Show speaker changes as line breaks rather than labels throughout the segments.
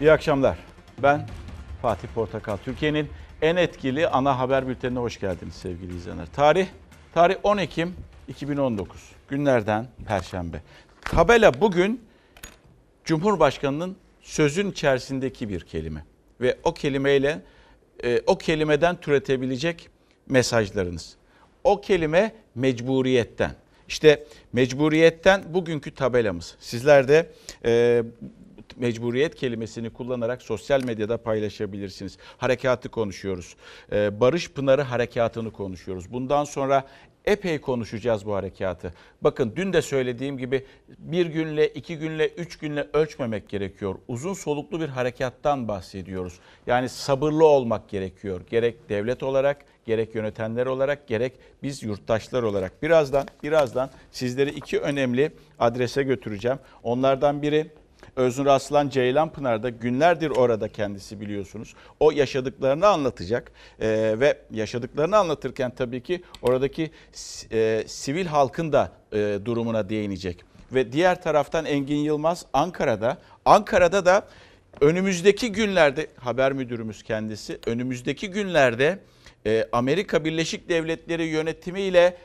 İyi akşamlar. Ben Fatih Portakal. Türkiye'nin en etkili ana haber bültenine hoş geldiniz sevgili izleyenler. Tarih tarih 10 Ekim 2019. Günlerden Perşembe. Tabela bugün Cumhurbaşkanının sözün içerisindeki bir kelime ve o kelimeyle e, o kelimeden türetebilecek mesajlarınız. O kelime mecburiyetten. İşte mecburiyetten bugünkü tabelamız. Sizler de e, mecburiyet kelimesini kullanarak sosyal medyada paylaşabilirsiniz. Harekatı konuşuyoruz. E, Barış Pınarı harekatını konuşuyoruz. Bundan sonra epey konuşacağız bu harekatı. Bakın dün de söylediğim gibi bir günle, iki günle, üç günle ölçmemek gerekiyor. Uzun soluklu bir harekattan bahsediyoruz. Yani sabırlı olmak gerekiyor. Gerek devlet olarak, gerek yönetenler olarak, gerek biz yurttaşlar olarak. Birazdan, birazdan sizleri iki önemli adrese götüreceğim. Onlardan biri Öznur Aslan Ceylanpınar'da günlerdir orada kendisi biliyorsunuz. O yaşadıklarını anlatacak ee, ve yaşadıklarını anlatırken tabii ki oradaki e, sivil halkın da e, durumuna değinecek. Ve diğer taraftan Engin Yılmaz Ankara'da. Ankara'da da önümüzdeki günlerde haber müdürümüz kendisi önümüzdeki günlerde e, Amerika Birleşik Devletleri yönetimiyle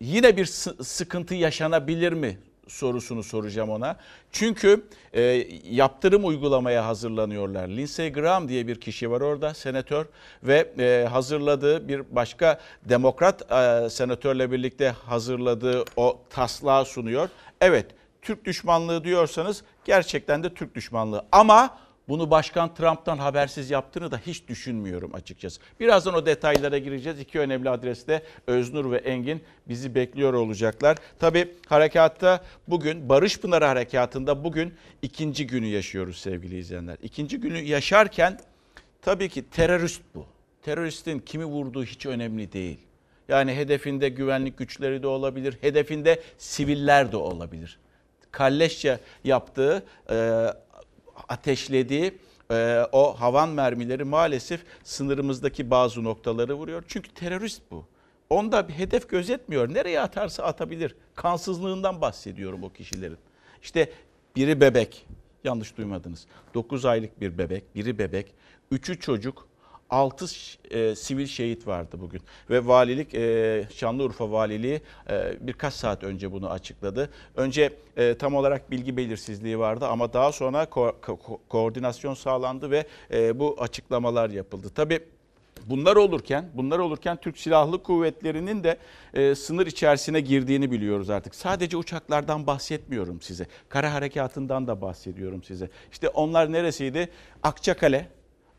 yine bir sıkıntı yaşanabilir mi sorusunu soracağım ona. Çünkü e, yaptırım uygulamaya hazırlanıyorlar. Lindsey Graham diye bir kişi var orada senatör ve e, hazırladığı bir başka demokrat e, senatörle birlikte hazırladığı o taslağı sunuyor. Evet Türk düşmanlığı diyorsanız gerçekten de Türk düşmanlığı ama bunu Başkan Trump'tan habersiz yaptığını da hiç düşünmüyorum açıkçası. Birazdan o detaylara gireceğiz. İki önemli adreste Öznur ve Engin bizi bekliyor olacaklar. Tabi harekatta bugün Barış Pınarı Harekatı'nda bugün ikinci günü yaşıyoruz sevgili izleyenler. İkinci günü yaşarken tabii ki terörist bu. Teröristin kimi vurduğu hiç önemli değil. Yani hedefinde güvenlik güçleri de olabilir, hedefinde siviller de olabilir. Kalleşçe yaptığı e, ateşlediği e, o havan mermileri maalesef sınırımızdaki bazı noktaları vuruyor. Çünkü terörist bu. Onda bir hedef gözetmiyor. Nereye atarsa atabilir. Kansızlığından bahsediyorum o kişilerin. İşte biri bebek. Yanlış duymadınız. 9 aylık bir bebek, biri bebek, üçü çocuk, 6 e, sivil şehit vardı bugün. Ve valilik, e, Şanlıurfa Valiliği e, birkaç saat önce bunu açıkladı. Önce e, tam olarak bilgi belirsizliği vardı ama daha sonra ko- ko- koordinasyon sağlandı ve e, bu açıklamalar yapıldı. Tabii Bunlar olurken, bunlar olurken Türk Silahlı Kuvvetleri'nin de e, sınır içerisine girdiğini biliyoruz artık. Sadece uçaklardan bahsetmiyorum size. Kara harekatından da bahsediyorum size. İşte onlar neresiydi? Akçakale,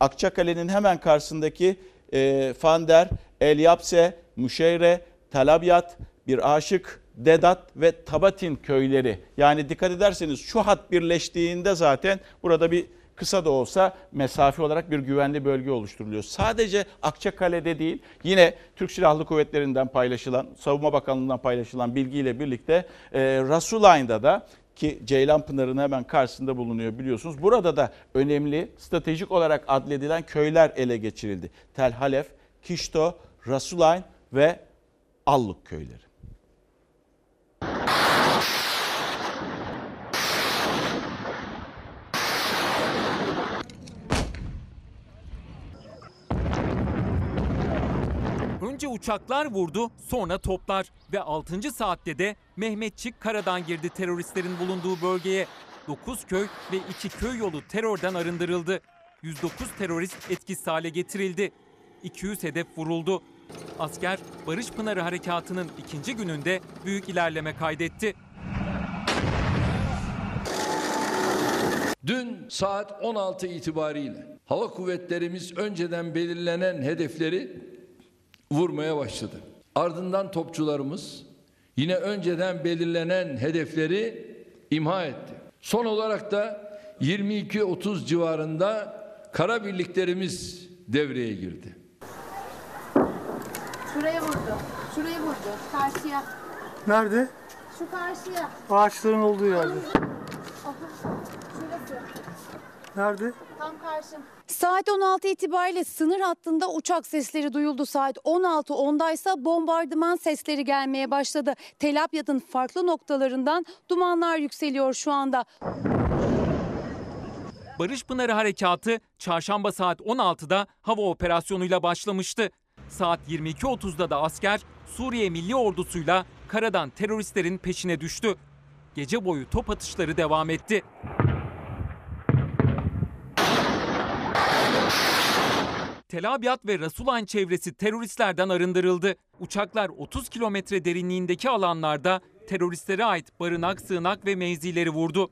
Akçakale'nin hemen karşısındaki e, Fander, Elyapse, Müşeyre, Talabyat, bir aşık, Dedat ve Tabatin köyleri. Yani dikkat ederseniz şu hat birleştiğinde zaten burada bir kısa da olsa mesafe olarak bir güvenli bölge oluşturuluyor. Sadece Akçakale'de değil yine Türk Silahlı Kuvvetleri'nden paylaşılan, Savunma Bakanlığı'ndan paylaşılan bilgiyle birlikte e, Rasulayn'da da ki Ceylan Pınarı'nın hemen karşısında bulunuyor biliyorsunuz. Burada da önemli stratejik olarak adledilen köyler ele geçirildi. Tel Halef, Kişto, Rasulayn ve Alluk köyleri.
Önce uçaklar vurdu, sonra toplar ve 6. saatte de Mehmetçik karadan girdi teröristlerin bulunduğu bölgeye. 9 köy ve 2 köy yolu terörden arındırıldı. 109 terörist etkisiz hale getirildi. 200 hedef vuruldu. Asker Barış Pınarı Harekatı'nın ikinci gününde büyük ilerleme kaydetti.
Dün saat 16 itibariyle hava kuvvetlerimiz önceden belirlenen hedefleri vurmaya başladı. Ardından topçularımız yine önceden belirlenen hedefleri imha etti. Son olarak da 22-30 civarında kara birliklerimiz devreye girdi.
Şuraya vurdu. Şuraya vurdu. Karşıya.
Nerede?
Şu karşıya.
Ağaçların olduğu yerde.
Şurası.
Nerede?
Tam karşım.
Saat 16 itibariyle sınır hattında uçak sesleri duyuldu. Saat 16.10'da ise bombardıman sesleri gelmeye başladı. Tel Abyad'ın farklı noktalarından dumanlar yükseliyor şu anda.
Barış Pınarı Harekatı çarşamba saat 16'da hava operasyonuyla başlamıştı. Saat 22.30'da da asker Suriye Milli Ordusu'yla karadan teröristlerin peşine düştü. Gece boyu top atışları devam etti. Tel Abyad ve Rasulayn çevresi teröristlerden arındırıldı. Uçaklar 30 kilometre derinliğindeki alanlarda teröristlere ait barınak, sığınak ve mevzileri vurdu.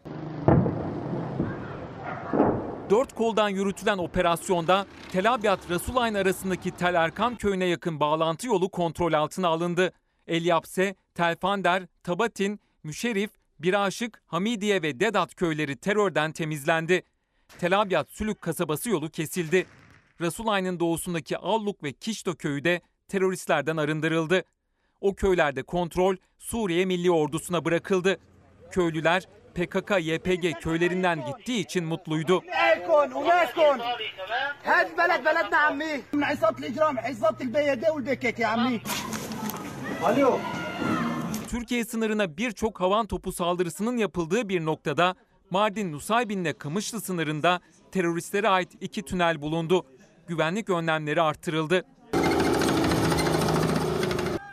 Dört koldan yürütülen operasyonda Tel Abyad Rasulayn arasındaki Tel Erkam köyüne yakın bağlantı yolu kontrol altına alındı. Elyapse, Telfander, Tabatin, Müşerif, Biraşık, Hamidiye ve Dedat köyleri terörden temizlendi. Tel Abyad Sülük kasabası yolu kesildi. Rasulay'ın doğusundaki Alluk ve Kişto köyü de teröristlerden arındırıldı. O köylerde kontrol Suriye Milli Ordusu'na bırakıldı. Köylüler PKK-YPG köylerinden gittiği için mutluydu. Türkiye sınırına birçok havan topu saldırısının yapıldığı bir noktada Mardin Nusaybin ile Kamışlı sınırında teröristlere ait iki tünel bulundu. Güvenlik önlemleri artırıldı.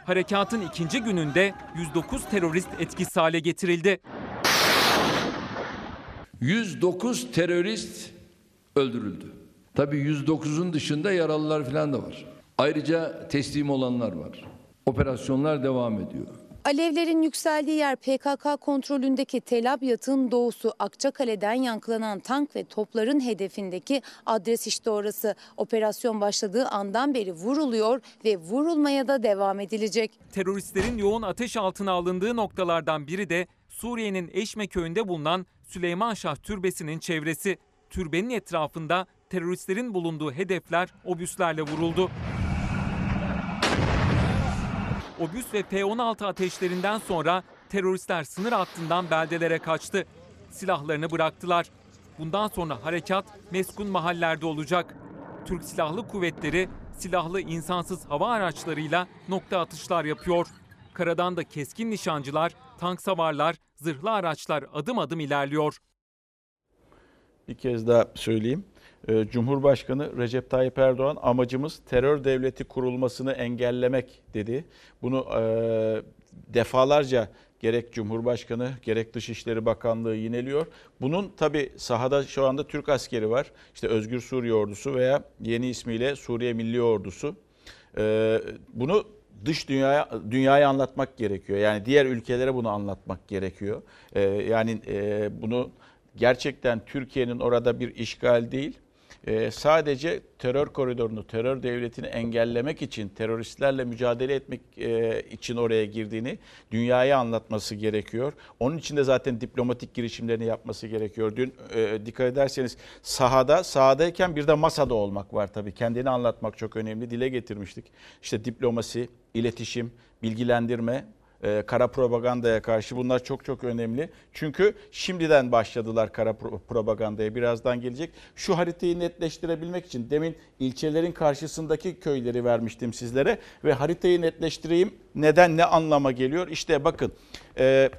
Harekatın ikinci gününde 109 terörist etkisiz hale getirildi.
109 terörist öldürüldü. Tabii 109'un dışında yaralılar falan da var. Ayrıca teslim olanlar var. Operasyonlar devam ediyor.
Alevlerin yükseldiği yer PKK kontrolündeki Tel Abyad'ın doğusu Akçakale'den yankılanan tank ve topların hedefindeki adres işte orası. Operasyon başladığı andan beri vuruluyor ve vurulmaya da devam edilecek.
Teröristlerin yoğun ateş altına alındığı noktalardan biri de Suriye'nin Eşme köyünde bulunan Süleyman Şah Türbesi'nin çevresi. Türbenin etrafında teröristlerin bulunduğu hedefler obüslerle vuruldu. Obüs ve P-16 ateşlerinden sonra teröristler sınır hattından beldelere kaçtı. Silahlarını bıraktılar. Bundan sonra harekat meskun mahallerde olacak. Türk Silahlı Kuvvetleri silahlı insansız hava araçlarıyla nokta atışlar yapıyor. Karadan da keskin nişancılar, tank savarlar, zırhlı araçlar adım adım ilerliyor.
Bir kez daha söyleyeyim. Ee, Cumhurbaşkanı Recep Tayyip Erdoğan amacımız terör devleti kurulmasını engellemek dedi. Bunu e, defalarca gerek Cumhurbaşkanı gerek Dışişleri Bakanlığı yineliyor. Bunun tabi sahada şu anda Türk askeri var. İşte Özgür Suriye Ordusu veya yeni ismiyle Suriye Milli Ordusu. Ee, bunu dış dünyaya dünyaya anlatmak gerekiyor. Yani diğer ülkelere bunu anlatmak gerekiyor. Ee, yani e, bunu gerçekten Türkiye'nin orada bir işgal değil, e, sadece terör koridorunu, terör devletini engellemek için, teröristlerle mücadele etmek e, için oraya girdiğini dünyaya anlatması gerekiyor. Onun için de zaten diplomatik girişimlerini yapması gerekiyor. Dün e, dikkat ederseniz sahada, sahadayken bir de masada olmak var tabii. Kendini anlatmak çok önemli. Dile getirmiştik. İşte diplomasi, iletişim, bilgilendirme, e, kara propagandaya karşı bunlar çok çok önemli. Çünkü şimdiden başladılar kara pro- propagandaya birazdan gelecek. Şu haritayı netleştirebilmek için demin ilçelerin karşısındaki köyleri vermiştim sizlere ve haritayı netleştireyim. Neden ne anlama geliyor? İşte bakın e,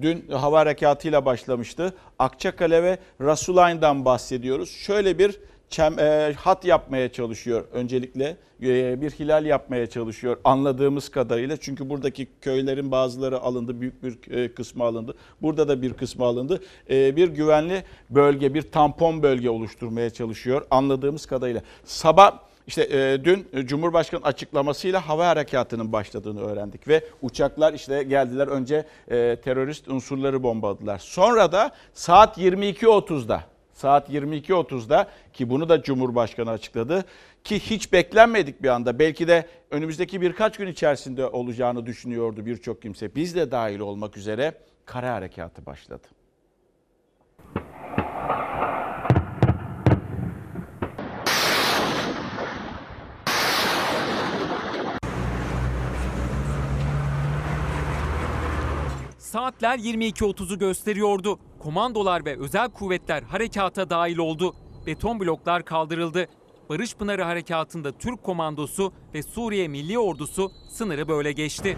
dün hava harekatıyla başlamıştı. Akçakale ve Rasulayn'dan bahsediyoruz. Şöyle bir çem, e, hat yapmaya çalışıyor öncelikle. E, bir hilal yapmaya çalışıyor anladığımız kadarıyla. Çünkü buradaki köylerin bazıları alındı, büyük bir e, kısmı alındı. Burada da bir kısmı alındı. E, bir güvenli bölge, bir tampon bölge oluşturmaya çalışıyor anladığımız kadarıyla. Sabah işte e, dün Cumhurbaşkanı açıklamasıyla hava harekatının başladığını öğrendik ve uçaklar işte geldiler önce e, terörist unsurları bombaladılar. Sonra da saat 22.30'da saat 22.30'da ki bunu da Cumhurbaşkanı açıkladı ki hiç beklenmedik bir anda belki de önümüzdeki birkaç gün içerisinde olacağını düşünüyordu birçok kimse. Biz de dahil olmak üzere kara harekatı başladı.
Saatler 22.30'u gösteriyordu. Komandolar ve özel kuvvetler harekata dahil oldu. Beton bloklar kaldırıldı. Barış Pınarı Harekatı'nda Türk komandosu ve Suriye Milli Ordusu sınırı böyle geçti.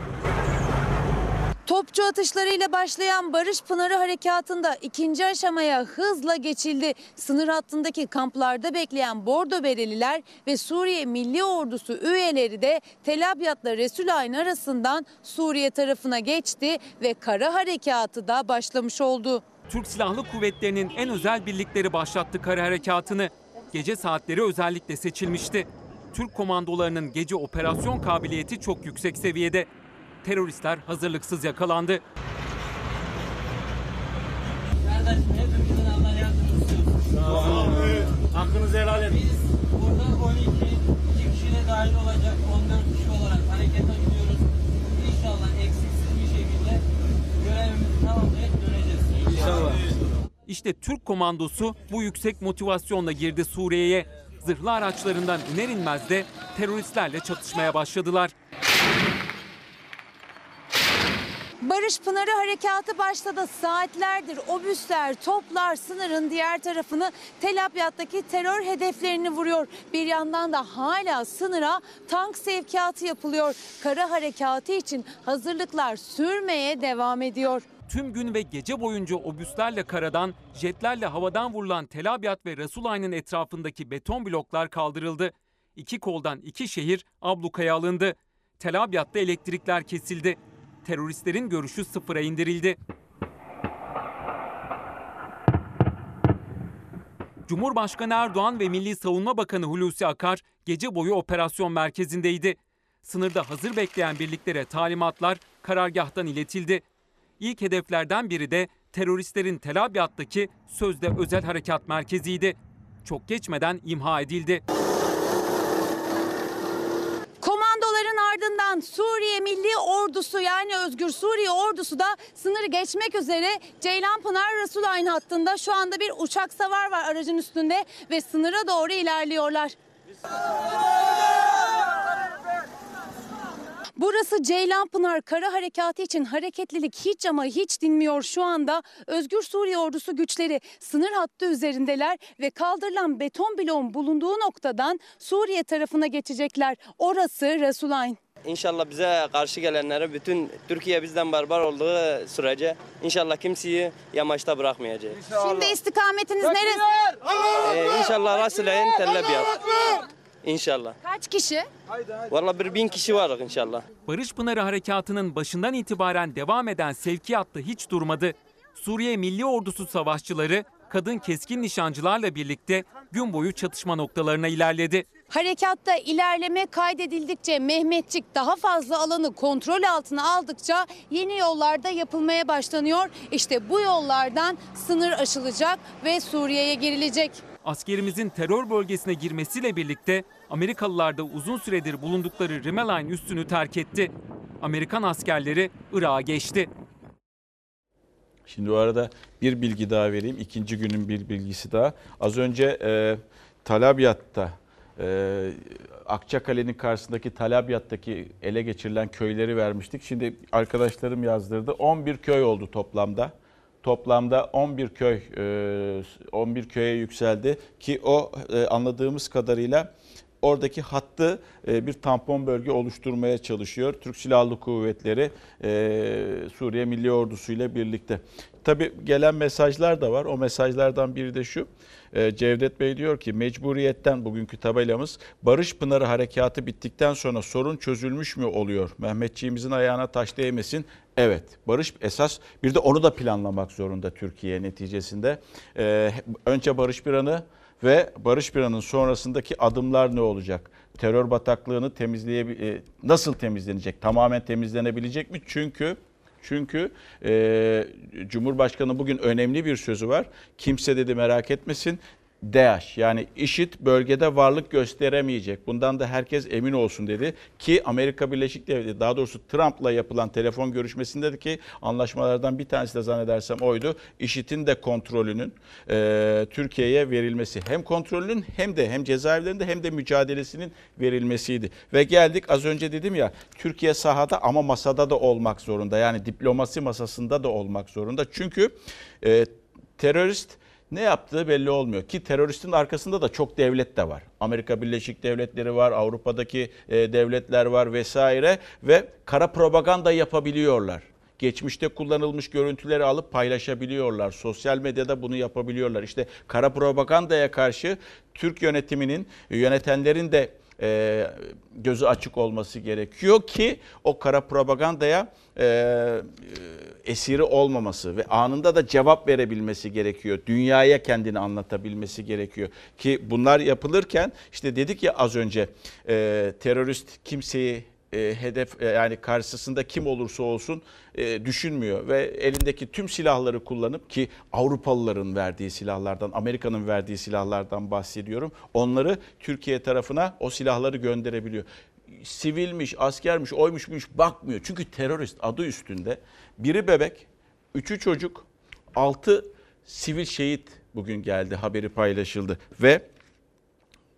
Topçu atışlarıyla başlayan Barış Pınarı Harekatı'nda ikinci aşamaya hızla geçildi. Sınır hattındaki kamplarda bekleyen Bordo Bereliler ve Suriye Milli Ordusu üyeleri de Tel Abyad'la Resulayn arasından Suriye tarafına geçti ve kara harekatı da başlamış oldu.
Türk Silahlı Kuvvetleri'nin en özel birlikleri başlattı kara harekatını. Gece saatleri özellikle seçilmişti. Türk komandolarının gece operasyon kabiliyeti çok yüksek seviyede. Teröristler hazırlıksız yakalandı.
Kardeşim hepimizin Allah yardımcısı istiyoruz.
Hakkınızı helal edin.
Biz burada 12, 2 kişi de dahil olacak 14 kişi olarak harekete gidiyoruz. İnşallah eksiksiz bir şekilde görevimizi tamamlayıp döneceğiz. İnşallah.
İşte Türk komandosu bu yüksek motivasyonla girdi Suriye'ye. Zırhlı araçlarından iner inmez de teröristlerle çatışmaya başladılar.
Barış Pınarı Harekatı başladı. Saatlerdir obüsler, toplar sınırın diğer tarafını Tel Abyad'daki terör hedeflerini vuruyor. Bir yandan da hala sınıra tank sevkiyatı yapılıyor. Kara harekatı için hazırlıklar sürmeye devam ediyor.
Tüm gün ve gece boyunca obüslerle karadan, jetlerle havadan vurulan Tel Abyad ve Resulayn'ın etrafındaki beton bloklar kaldırıldı. İki koldan iki şehir ablukaya alındı. Tel Abyad'da elektrikler kesildi. Teröristlerin görüşü sıfıra indirildi. Cumhurbaşkanı Erdoğan ve Milli Savunma Bakanı Hulusi Akar gece boyu operasyon merkezindeydi. Sınırda hazır bekleyen birliklere talimatlar karargahtan iletildi. İlk hedeflerden biri de teröristlerin Tel Abyad'daki sözde özel harekat merkeziydi. Çok geçmeden imha edildi.
Ardından Suriye Milli Ordusu yani Özgür Suriye Ordusu da sınırı geçmek üzere Ceylanpınar Resulayn hattında şu anda bir uçak savar var aracın üstünde ve sınıra doğru ilerliyorlar. Burası Ceylanpınar Kara Harekatı için hareketlilik hiç ama hiç dinmiyor şu anda. Özgür Suriye Ordusu güçleri sınır hattı üzerindeler ve kaldırılan beton bloğun bulunduğu noktadan Suriye tarafına geçecekler. Orası Resulayn.
İnşallah bize karşı gelenlere bütün Türkiye bizden barbar olduğu sürece inşallah kimseyi yamaçta bırakmayacağız.
Şimdi istikametiniz neresi?
Ee, inşallah Rasulayn Tellebiyat. İnşallah.
Kaç kişi?
Vallahi bir bin kişi varız inşallah.
Barış Pınarı Harekatı'nın başından itibaren devam eden sevkiyat da hiç durmadı. Suriye Milli Ordusu savaşçıları kadın keskin nişancılarla birlikte gün boyu çatışma noktalarına ilerledi.
Harekatta ilerleme kaydedildikçe Mehmetçik daha fazla alanı kontrol altına aldıkça yeni yollarda yapılmaya başlanıyor. İşte bu yollardan sınır aşılacak ve Suriye'ye girilecek.
Askerimizin terör bölgesine girmesiyle birlikte Amerikalılar da uzun süredir bulundukları Rimeline üssünü terk etti. Amerikan askerleri Irak'a geçti.
Şimdi o arada bir bilgi daha vereyim. İkinci günün bir bilgisi daha. Az önce e, Talabiyat'ta e, Akçakale'nin karşısındaki Talabiyat'taki ele geçirilen köyleri vermiştik. Şimdi arkadaşlarım yazdırdı. 11 köy oldu toplamda. Toplamda 11 köy e, 11 köye yükseldi ki o e, anladığımız kadarıyla oradaki hattı e, bir tampon bölge oluşturmaya çalışıyor. Türk Silahlı Kuvvetleri e, Suriye Milli Ordusu ile birlikte. Tabi gelen mesajlar da var. O mesajlardan biri de şu. E, Cevdet Bey diyor ki mecburiyetten bugünkü tabelamız Barış Pınarı Harekatı bittikten sonra sorun çözülmüş mü oluyor? Mehmetçiğimizin ayağına taş değmesin. Evet barış esas bir de onu da planlamak zorunda Türkiye neticesinde. E, önce barış planı ve barış planının sonrasındaki adımlar ne olacak? Terör bataklığını temizleye e, nasıl temizlenecek? Tamamen temizlenebilecek mi? Çünkü çünkü e, Cumhurbaşkanı bugün önemli bir sözü var. Kimse dedi merak etmesin. DAEŞ yani IŞİD bölgede varlık gösteremeyecek. Bundan da herkes emin olsun dedi. Ki Amerika Birleşik Devletleri daha doğrusu Trump'la yapılan telefon görüşmesinde de ki anlaşmalardan bir tanesi de zannedersem oydu. IŞİD'in de kontrolünün e, Türkiye'ye verilmesi. Hem kontrolünün hem de hem cezaevlerinde hem de mücadelesinin verilmesiydi. Ve geldik az önce dedim ya Türkiye sahada ama masada da olmak zorunda. Yani diplomasi masasında da olmak zorunda. Çünkü e, terörist ne yaptığı belli olmuyor ki teröristin arkasında da çok devlet de var. Amerika Birleşik Devletleri var, Avrupa'daki e, devletler var vesaire ve kara propaganda yapabiliyorlar. geçmişte kullanılmış görüntüleri alıp paylaşabiliyorlar. Sosyal medyada bunu yapabiliyorlar. İşte kara propagandaya karşı Türk yönetiminin, yönetenlerin de e, gözü açık olması gerekiyor ki o kara propagandaya e, e, esiri olmaması ve anında da cevap verebilmesi gerekiyor. Dünyaya kendini anlatabilmesi gerekiyor ki bunlar yapılırken işte dedik ya az önce e, terörist kimseyi e, hedef e, yani karşısında kim olursa olsun e, düşünmüyor ve elindeki tüm silahları kullanıp ki Avrupalıların verdiği silahlardan, Amerika'nın verdiği silahlardan bahsediyorum. Onları Türkiye tarafına o silahları gönderebiliyor. Sivilmiş, askermiş, oymuş buymuş bakmıyor. Çünkü terörist adı üstünde. Biri bebek, üçü çocuk, altı sivil şehit bugün geldi haberi paylaşıldı ve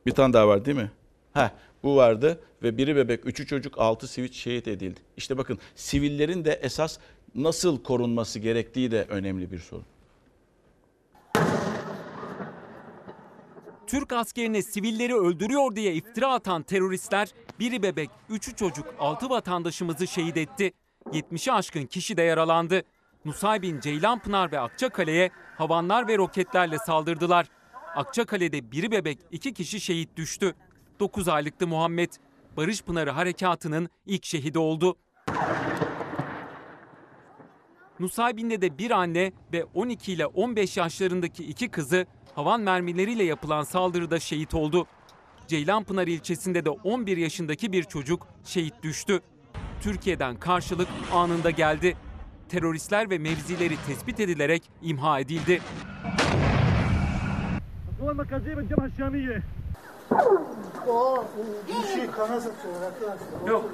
bir tane daha var değil mi? Heh, bu vardı ve biri bebek, üçü çocuk, altı sivil şehit edildi. İşte bakın sivillerin de esas nasıl korunması gerektiği de önemli bir sorun.
Türk askerine sivilleri öldürüyor diye iftira atan teröristler biri bebek, üçü çocuk, altı vatandaşımızı şehit etti. 70'i aşkın kişi de yaralandı. Nusaybin, Ceylanpınar ve Akçakale'ye havanlar ve roketlerle saldırdılar. Akçakale'de biri bebek, iki kişi şehit düştü. 9 aylıktı Muhammed. Barış Pınarı Harekatı'nın ilk şehidi oldu. Nusaybin'de de bir anne ve 12 ile 15 yaşlarındaki iki kızı havan mermileriyle yapılan saldırıda şehit oldu. Ceylanpınar ilçesinde de 11 yaşındaki bir çocuk şehit düştü. Türkiye'den karşılık anında geldi. Teröristler ve mevzileri tespit edilerek imha edildi.
Bir şey kana satıyorlar arkadaşlar.
Yok.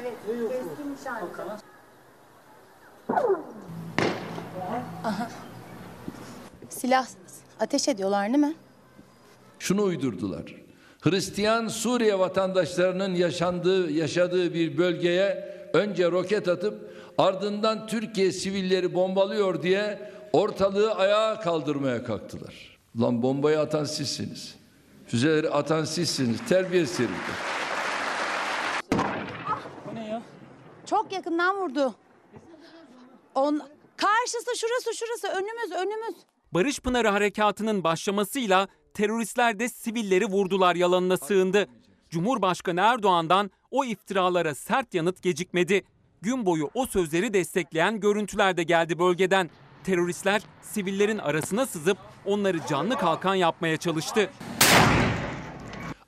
Evet. Keskin nişancı.
Silah ateş ediyorlar değil mi?
Şunu uydurdular. Hristiyan Suriye vatandaşlarının yaşandığı, yaşadığı bir bölgeye önce roket atıp ardından Türkiye sivilleri bombalıyor diye ortalığı ayağa kaldırmaya kalktılar. Lan bombayı atan sizsiniz. Füzeleri atan sizsiniz. Terbiyesiz herifler.
Çok yakından vurdu. On karşısı şurası şurası önümüz önümüz.
Barış Pınarı Harekatı'nın başlamasıyla teröristler de sivilleri vurdular yalanına sığındı. Cumhurbaşkanı Erdoğan'dan o iftiralara sert yanıt gecikmedi. Gün boyu o sözleri destekleyen görüntüler de geldi bölgeden. Teröristler sivillerin arasına sızıp onları canlı kalkan yapmaya çalıştı.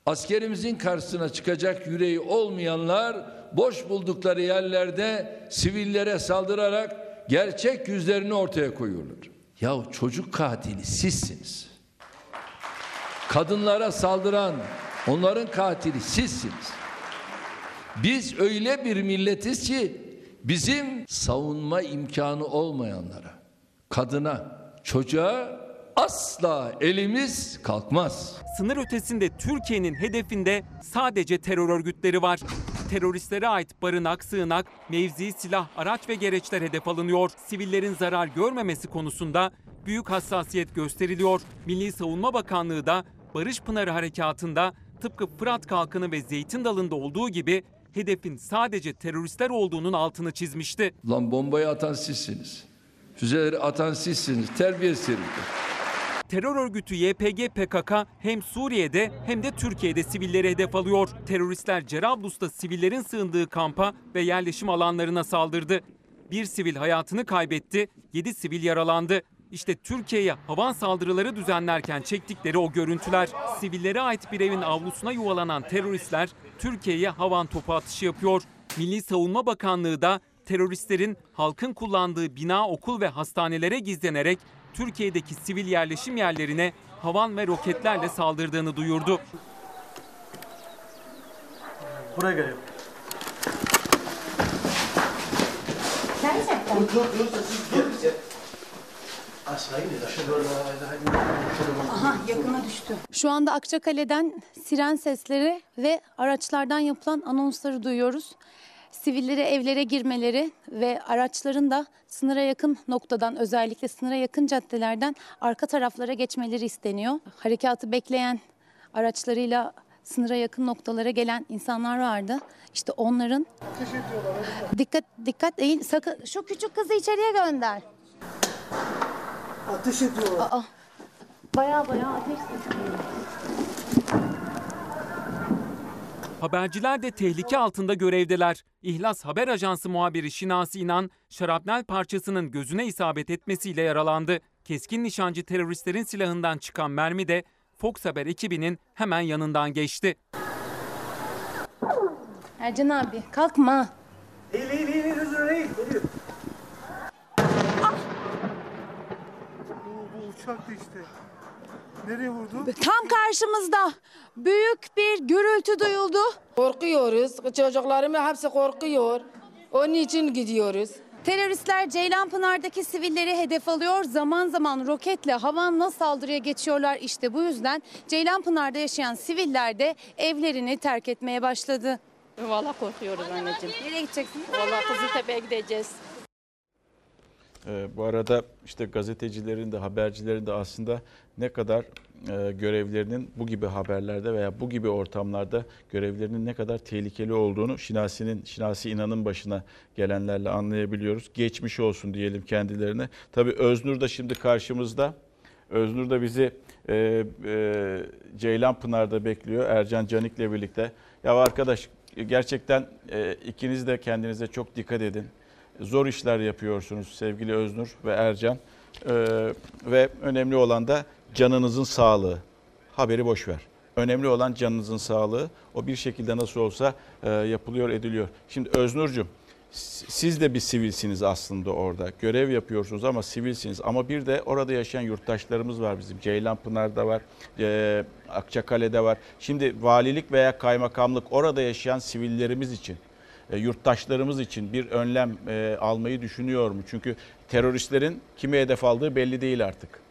Askerimizin karşısına çıkacak yüreği olmayanlar boş buldukları yerlerde sivillere saldırarak gerçek yüzlerini ortaya koyuyorlar. Ya çocuk katili sizsiniz. Kadınlara saldıran onların katili sizsiniz. Biz öyle bir milletiz ki bizim savunma imkanı olmayanlara, kadına, çocuğa asla elimiz kalkmaz.
Sınır ötesinde Türkiye'nin hedefinde sadece terör örgütleri var. Teröristlere ait barınak, sığınak, mevzi, silah, araç ve gereçler hedef alınıyor. Sivillerin zarar görmemesi konusunda büyük hassasiyet gösteriliyor. Milli Savunma Bakanlığı da Barış Pınarı Harekatı'nda tıpkı Fırat Kalkanı ve Zeytin Dalı'nda olduğu gibi hedefin sadece teröristler olduğunun altını çizmişti.
Lan bombayı atan sizsiniz. Füzeleri atan sizsiniz. Terbiyesiz.
Terör örgütü YPG PKK hem Suriye'de hem de Türkiye'de sivilleri hedef alıyor. Teröristler Cerablus'ta sivillerin sığındığı kampa ve yerleşim alanlarına saldırdı. Bir sivil hayatını kaybetti, 7 sivil yaralandı. İşte Türkiye'ye havan saldırıları düzenlerken çektikleri o görüntüler. Sivillere ait bir evin avlusuna yuvalanan teröristler Türkiye'ye havan topu atışı yapıyor. Milli Savunma Bakanlığı da teröristlerin halkın kullandığı bina, okul ve hastanelere gizlenerek Türkiye'deki sivil yerleşim yerlerine havan ve roketlerle saldırdığını duyurdu.
Buraya geliyor.
Aha yakına düştü. Şu anda Akçakale'den siren sesleri ve araçlardan yapılan anonsları duyuyoruz. Sivillere evlere girmeleri ve araçların da sınıra yakın noktadan özellikle sınıra yakın caddelerden arka taraflara geçmeleri isteniyor. Harekatı bekleyen araçlarıyla sınıra yakın noktalara gelen insanlar vardı. İşte onların dikkat dikkat değil sakın şu küçük kızı içeriye gönder.
Ateş ediyorlar.
Aa, baya baya ateş geliyor.
Haberciler de tehlike altında görevdeler. İhlas Haber Ajansı muhabiri Şinasi İnan, şarapnel parçasının gözüne isabet etmesiyle yaralandı. Keskin nişancı teröristlerin silahından çıkan mermi de Fox Haber ekibinin hemen yanından geçti.
Ercan abi kalkma.
Eğil eğil eğil hızlı eğil. Bu, bu uçaktı işte. Nereye vurdu?
Tam karşımızda büyük bir gürültü duyuldu.
Korkuyoruz. Çocuklarım hepsi korkuyor. Onun için gidiyoruz.
Teröristler Ceylanpınar'daki sivilleri hedef alıyor. Zaman zaman roketle havanla saldırıya geçiyorlar. İşte bu yüzden Ceylanpınar'da yaşayan siviller de evlerini terk etmeye başladı.
Vallahi korkuyoruz anneciğim.
Nereye gideceksiniz?
Vallahi Kızıltepe'ye gideceğiz.
Ee, bu arada işte gazetecilerin de habercilerin de aslında ne kadar e, görevlerinin bu gibi haberlerde veya bu gibi ortamlarda görevlerinin ne kadar tehlikeli olduğunu Şinasi'nin Şinasi İnan'ın başına gelenlerle anlayabiliyoruz. Geçmiş olsun diyelim kendilerine. Tabii Öznur da şimdi karşımızda. Öznur da bizi e, e, Ceylanpınar'da bekliyor Ercan Canik'le birlikte. Ya arkadaş gerçekten e, ikiniz de kendinize çok dikkat edin. Zor işler yapıyorsunuz sevgili Öznur ve Ercan. E, ve önemli olan da canınızın sağlığı. Haberi boş ver. Önemli olan canınızın sağlığı. O bir şekilde nasıl olsa e, yapılıyor, ediliyor. Şimdi Öznur'cum siz de bir sivilsiniz aslında orada. Görev yapıyorsunuz ama sivilsiniz. Ama bir de orada yaşayan yurttaşlarımız var bizim. Ceylanpınar'da var, e, Akçakale'de var. Şimdi valilik veya kaymakamlık orada yaşayan sivillerimiz için, yurttaşlarımız için bir önlem e, almayı düşünüyor mu? Çünkü teröristlerin kime hedef aldığı belli değil artık.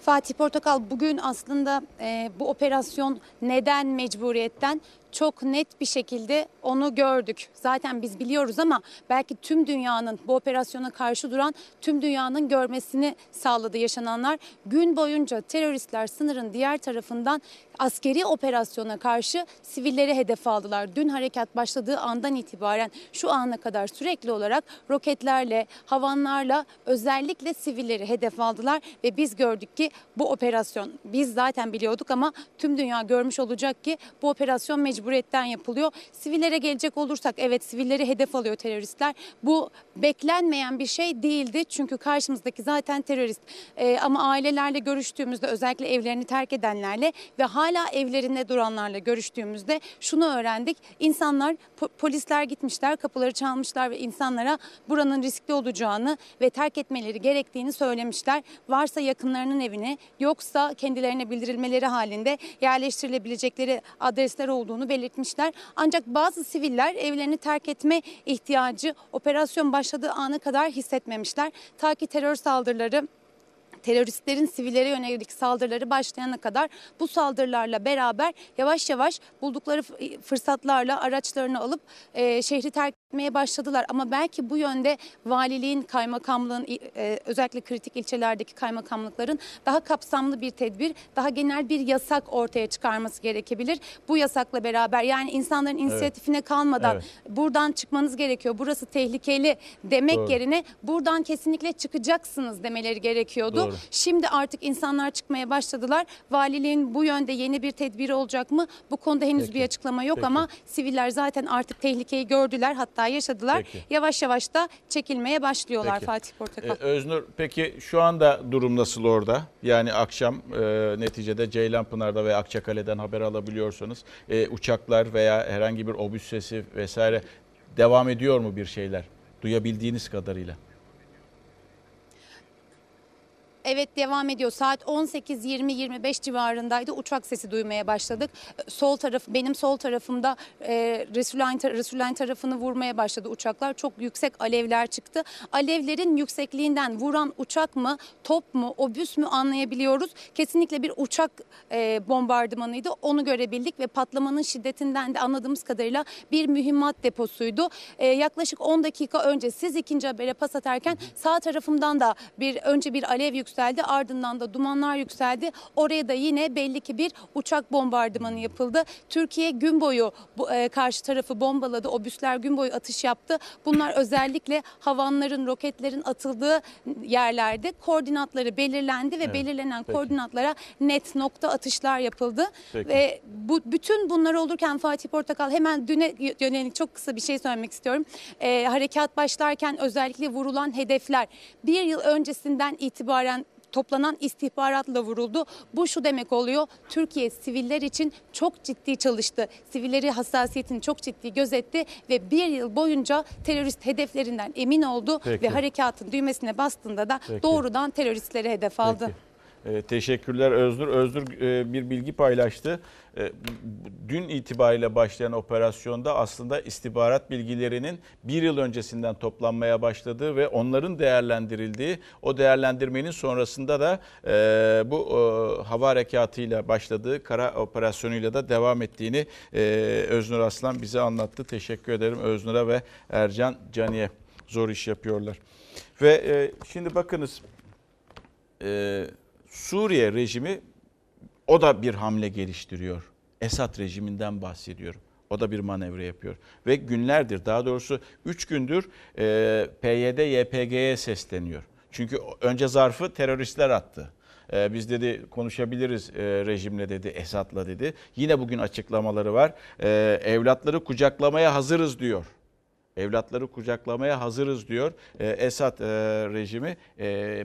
Fatih Portakal bugün aslında e, bu operasyon neden mecburiyetten çok net bir şekilde onu gördük. Zaten biz biliyoruz ama belki tüm dünyanın bu operasyona karşı duran tüm dünyanın görmesini sağladı yaşananlar. Gün boyunca teröristler sınırın diğer tarafından askeri operasyona karşı sivilleri hedef aldılar. Dün harekat başladığı andan itibaren şu ana kadar sürekli olarak roketlerle, havanlarla özellikle sivilleri hedef aldılar ve biz gördük ki bu operasyon biz zaten biliyorduk ama tüm dünya görmüş olacak ki bu operasyon mecburiyetten yapılıyor. Sivillere gelecek olursak evet sivilleri hedef alıyor teröristler. Bu beklenmeyen bir şey değildi çünkü karşımızdaki zaten terörist. Ee, ama ailelerle görüştüğümüzde özellikle evlerini terk edenlerle ve hala evlerinde duranlarla görüştüğümüzde şunu öğrendik. İnsanlar po- polisler gitmişler kapıları çalmışlar ve insanlara buranın riskli olacağını ve terk etmeleri gerektiğini söylemişler. Varsa yakınlarının evine yoksa kendilerine bildirilmeleri halinde yerleştirilebilecekleri adresler olduğunu belirtmişler. Ancak bazı siviller evlerini terk etme ihtiyacı operasyon başladığı ana kadar hissetmemişler. Ta ki terör saldırıları teröristlerin sivillere yönelik saldırıları başlayana kadar bu saldırılarla beraber yavaş yavaş buldukları fırsatlarla araçlarını alıp e, şehri terk etmeye başladılar. Ama belki bu yönde valiliğin, kaymakamlığın e, özellikle kritik ilçelerdeki kaymakamlıkların daha kapsamlı bir tedbir, daha genel bir yasak ortaya çıkarması gerekebilir. Bu yasakla beraber yani insanların inisiyatifine kalmadan
Evet.
buradan çıkmanız gerekiyor. Burası tehlikeli demek
Doğru.
yerine buradan kesinlikle çıkacaksınız demeleri gerekiyordu.
Doğru.
Şimdi artık insanlar çıkmaya başladılar. Valiliğin bu yönde yeni bir tedbiri olacak mı? Bu konuda henüz
Peki.
bir açıklama yok
Peki.
ama siviller zaten artık tehlikeyi gördüler hatta yaşadılar.
Peki.
Yavaş yavaş da çekilmeye başlıyorlar
Peki.
Fatih Portakal.
Ee, Öznur peki şu anda durum nasıl orada? Yani akşam e, neticede Ceylanpınar'da veya Akçakale'den haber alabiliyorsanız e, uçaklar veya herhangi bir obüs sesi vesaire devam ediyor mu bir şeyler? Duyabildiğiniz kadarıyla.
Evet devam ediyor. Saat 18-20-25 civarındaydı. Uçak sesi duymaya başladık. Ee, Sol taraf benim sol tarafımda e, Resulayn, Resulayn tarafını vurmaya başladı uçaklar. Çok yüksek alevler çıktı. Alevlerin yüksekliğinden vuran uçak mı, top mu, obüs mü anlayabiliyoruz. Kesinlikle bir uçak e, bombardımanıydı. Onu görebildik ve patlamanın şiddetinden de anladığımız kadarıyla bir mühimmat deposuydu. E, yaklaşık 10 dakika önce siz ikinci habere pas atarken sağ tarafımdan da bir önce bir alev yükseldi yükseldi. Ardından da dumanlar yükseldi. Oraya da yine belli ki bir uçak bombardımanı yapıldı. Türkiye gün boyu bu, e, karşı tarafı bombaladı. Obüsler gün boyu atış yaptı. Bunlar özellikle havanların, roketlerin atıldığı yerlerde koordinatları belirlendi ve
Evet,
belirlenen
peki.
koordinatlara net nokta atışlar yapıldı.
Peki.
Ve bu bütün bunlar olurken Fatih Portakal hemen düne yönelik çok kısa bir şey söylemek istiyorum. Ee, harekat başlarken özellikle vurulan hedefler bir yıl öncesinden itibaren toplanan istihbaratla vuruldu. Bu şu demek oluyor. Türkiye siviller için çok ciddi çalıştı. Sivilleri hassasiyetini çok ciddi gözetti ve bir yıl boyunca terörist hedeflerinden emin oldu
Peki.
ve harekatın düğmesine bastığında da
Peki.
doğrudan teröristleri hedef aldı.
Peki. Ee, teşekkürler Özgür. Özgür e, bir bilgi paylaştı. E, dün itibariyle başlayan operasyonda aslında istihbarat bilgilerinin bir yıl öncesinden toplanmaya başladığı ve onların değerlendirildiği, o değerlendirmenin sonrasında da e, bu e, hava harekatıyla başladığı kara operasyonuyla da devam ettiğini e, Öznur Aslan bize anlattı. Teşekkür ederim Öznur'a ve Ercan Cani'ye. Zor iş yapıyorlar. Ve e, şimdi bakınız e, Suriye rejimi o da bir hamle geliştiriyor. Esad rejiminden bahsediyorum. O da bir manevra yapıyor. Ve günlerdir daha doğrusu 3 gündür e, PYD YPG'ye sesleniyor. Çünkü önce zarfı teröristler attı. E, biz dedi konuşabiliriz e, rejimle dedi, Esad'la dedi. Yine bugün açıklamaları var. E, evlatları kucaklamaya hazırız diyor. Evlatları kucaklamaya hazırız diyor. Ee, Esad e, rejimi e,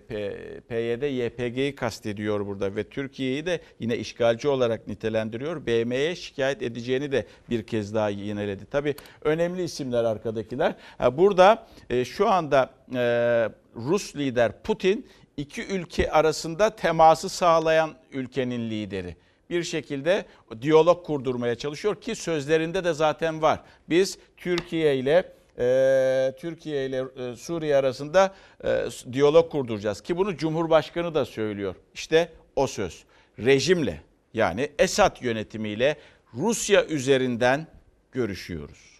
PYD YPG'yi kastediyor burada ve Türkiye'yi de yine işgalci olarak nitelendiriyor. BM'ye şikayet edeceğini de bir kez daha yineledi. Tabii önemli isimler arkadakiler. Burada e, şu anda e, Rus lider Putin iki ülke arasında teması sağlayan ülkenin lideri bir şekilde diyalog kurdurmaya çalışıyor ki sözlerinde de zaten var. Biz Türkiye ile e, Türkiye ile e, Suriye arasında e, diyalog kurduracağız ki bunu Cumhurbaşkanı da söylüyor. İşte o söz. Rejimle yani Esad yönetimiyle Rusya üzerinden görüşüyoruz.